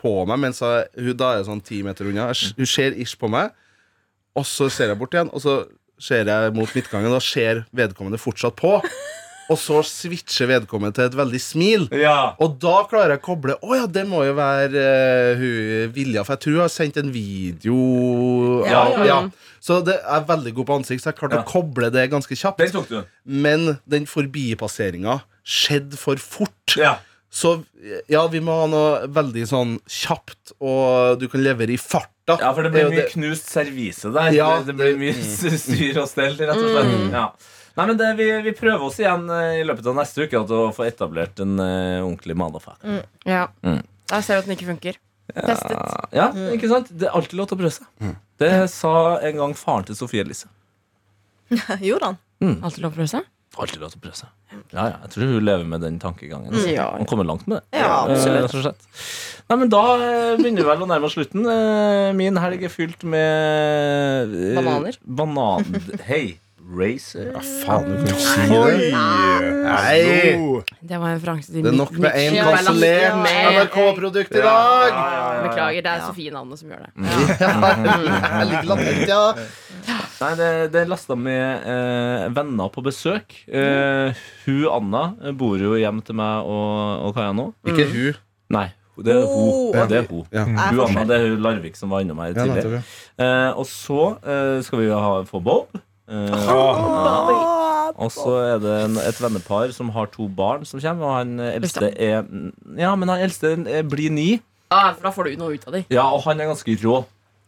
på meg, mens jeg, hun da er sånn ti meter unna. Hun ser ish på meg, og så ser jeg bort igjen, og så ser jeg mot midtgangen, og da ser vedkommende fortsatt på. Og så switcher vedkommende til et veldig smil. Ja. Og da klarer jeg å koble Å ja, det må jo være uh, hun Vilja, for jeg tror hun har sendt en video. Ja, ja. Så det er veldig god på ansikt, så jeg klarte å koble det ganske kjapt. Den. Men den forbipasseringa skjedde for fort. Ja. Så ja, vi må ha noe veldig sånn kjapt, og du kan levere i farta. Ja, for det blir mye knust servise der. Ja, det, det blir mye styr og stell, rett og slett. Ja. Nei, men det, vi, vi prøver oss igjen eh, i løpet av neste uke til å få etablert en uh, ordentlig motherfucker. Ja. Mm. Der ser du at den ikke funker. Testet. Ja, ikke sant? Det er alltid lov til å prøve seg. Det sa en gang faren til Sofie Elise. Gjorde han? Alltid lov til å prøve seg? Alltid lov til å prøve seg. Ja, ja, jeg tror hun lever med den tankegangen. Altså. Ja. Hun kommer langt med det. Ja, Eh, absolutt. slett. Nei, men Da eh, begynner vi vel å nærme oss slutten. Eh, Min helg er fylt med eh, Bananer. Banan... Hei! Racer. Ja, faen, du kan ikke si det. Nei! Det var en fransk til Det er nok med én kansellert NRK-produkt i dag! Beklager, det er Sofie-navnet som gjør det. Jeg ligger latent, ja. Nei, det, det er lasta med eh, venner på besøk. Eh, hun Anna bor jo hjemme til meg og, og Kaja nå. Ikke hun. Nei, det er hun. Oh, Ja, det er hun. Ja. Hun Anna, det er hun Larvik som var innom her tidligere. ja. Eh, og så eh, skal vi ha, få Bob. Eh, og så er det en, et vennepar som har to barn som kommer. Og han eldste er Ja, men han eldste blir ni. Ah, for da får du noe ut av dem. Ja, og han er ganske rå.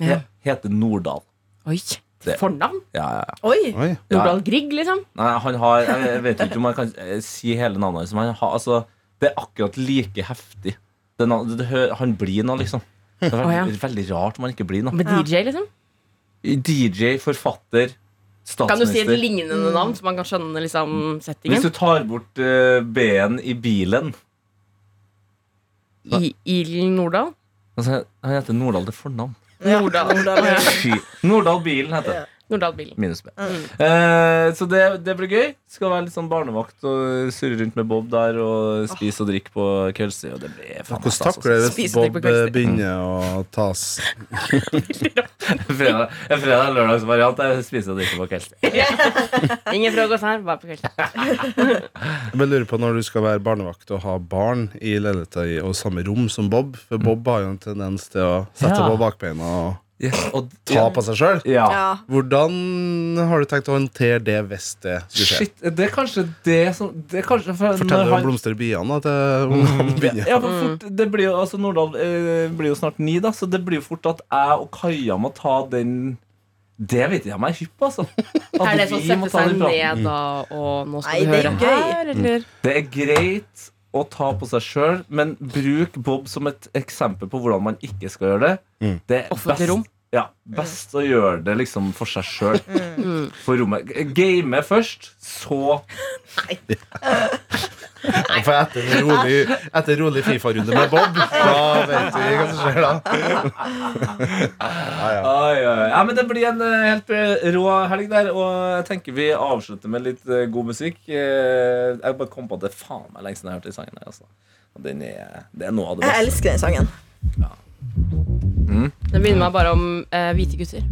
Ja. Heter Nordahl. Oi. Det- Fornavn? Ja, ja, ja. Oi! Oi. Ja. Nordahl Grieg, liksom? Nei, han har Jeg vet ikke om han kan eh, si hele navnet hans. Men han har, altså, det er akkurat like heftig. Det, na- det, han blir noe, liksom. Det er Å, ja. veldig, veldig rart om han ikke blir noe. Med DJ, liksom? DJ, forfatter, Kan du si et lignende navn, så man kan skjønne liksom Hvis du tar bort uh, B-en i bilen I Ilen Nordahl? altså, Han heter Nordahl til fornavn. Nordahl. Nordahl. Fy. Nordahl Bilen heter det. Nordahl Bilen. Minus B. Eh, så det, det blir gøy. Skal være litt sånn barnevakt og surre rundt med Bob der og spise og drikke på kveldstid. Og det blir faen Hvordan takler det hvis Spise deg på Bob eh, begynner å tas fredag, fredag, en fredag lørdagsvariant. Jeg spiser og drikker på kveldstid. Ingen frokost her, bare på kveldstid. Jeg lurer på når du skal være barnevakt og ha barn i leiligheta og samme rom som Bob. For Bob har jo en tendens til å sette Ja. på bakbeina og Yes, og, ta på seg sjøl. ja. Ja. Hvordan har du tenkt å håndtere det hvis det skulle skje? Shit, det er kanskje det som det er kanskje, for, Fortell om han- blomster i biene til ungene. Ja, for fort, det blir jo, altså Nordahl eh, blir jo snart ni, da, så det blir jo fort at jeg og Kaja må ta den Det vet jeg om jeg er hypp på, altså. At Er det sånn vi må sette ta seg ned da, og nå skal Nei, du er høre her, eller? Det er greit å ta på seg sjøl, men bruk Bob som et eksempel på hvordan man ikke skal gjøre det. Mm. Det er best. Ja, best å gjøre det liksom for seg sjøl. For rommet. Game først, så Nei. For etter en rolig, etter en rolig Fifa-runde med Bob, da vet vi hva som skjer da. Ja, ja. Ja, men Det blir en eh, helt eh, rå helg der, og jeg tenker vi avslutter med litt eh, god musikk. Eh, jeg bare kom på at det er faen meg lenge siden jeg har hørt den sangen. her, Altså. Og den er, det er noe av det Jeg beste. elsker den sangen. Det minner meg bare om eh, hvite gutter.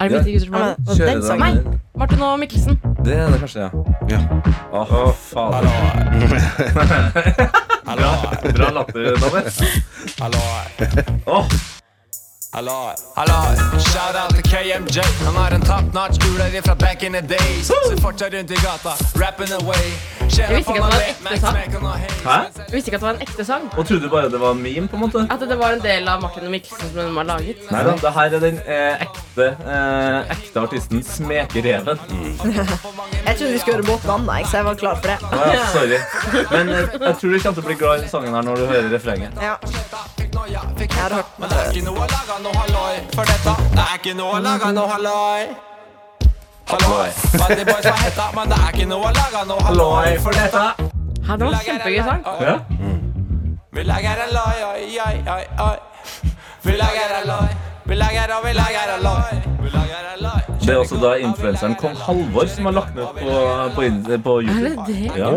Er det Ja. hvite gutter som har den? Kjører den. Martin og Mikkelsen. Det er det kanskje, ja. Ja. Å, fader. Bra, bra latter, Daniel. Åh, Halloi, hallo. shout out til KMJ Han har en top notch uler fra back in the days Så fortsatt rundt i gata, rapping away Jeg visste ikke at det var en ekte sang. Hæ? Jeg visste ikke at det var en ekte sang. Og trodde bare det var en meme, på en måte? At det var en del av Martin og Mikkelsen som de har laget. Nei da, det her er den eh, ekte, eh, ekte artisten Smekereven. Jeg trodde vi skulle høre Båten Vann, jeg, så jeg var klar for det. Ah, ja, sorry. Men eh, jeg tror du kommer til å bli glad i sangen her når du hører refrenget. Ja. Jeg har hørt Men det er ikke noe å lage noe halloi For dette, det er ikke noe å lage noe halloi Halloi, Buddy boys var hetta Men det er ikke noe å lage noe halloi. For dette. Hæ, det var en kjempegøy sang. Ja? Vi lager en loi, oi, oi, oi, oi. Vi lager en loi. Vi lager og vi lager en loi. Vi lager en loi. Det er også da influenseren Kong Halvor som har lagt ned på, på, på, YouTube. Er det det? Ja.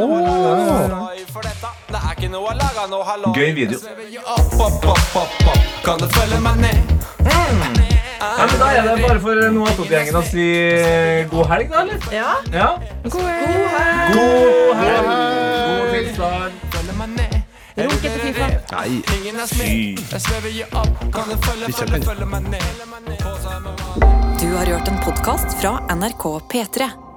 Gøy video. Kan du følge meg ned? Ja, men da er det bare for noe attåt-gjengen å si god helg, da, eller? Ja. Ja. God helg. God helg! God helg. god ned Runk etter Fifa. Nei. Måte Du har hørt en podkast fra NRK P3.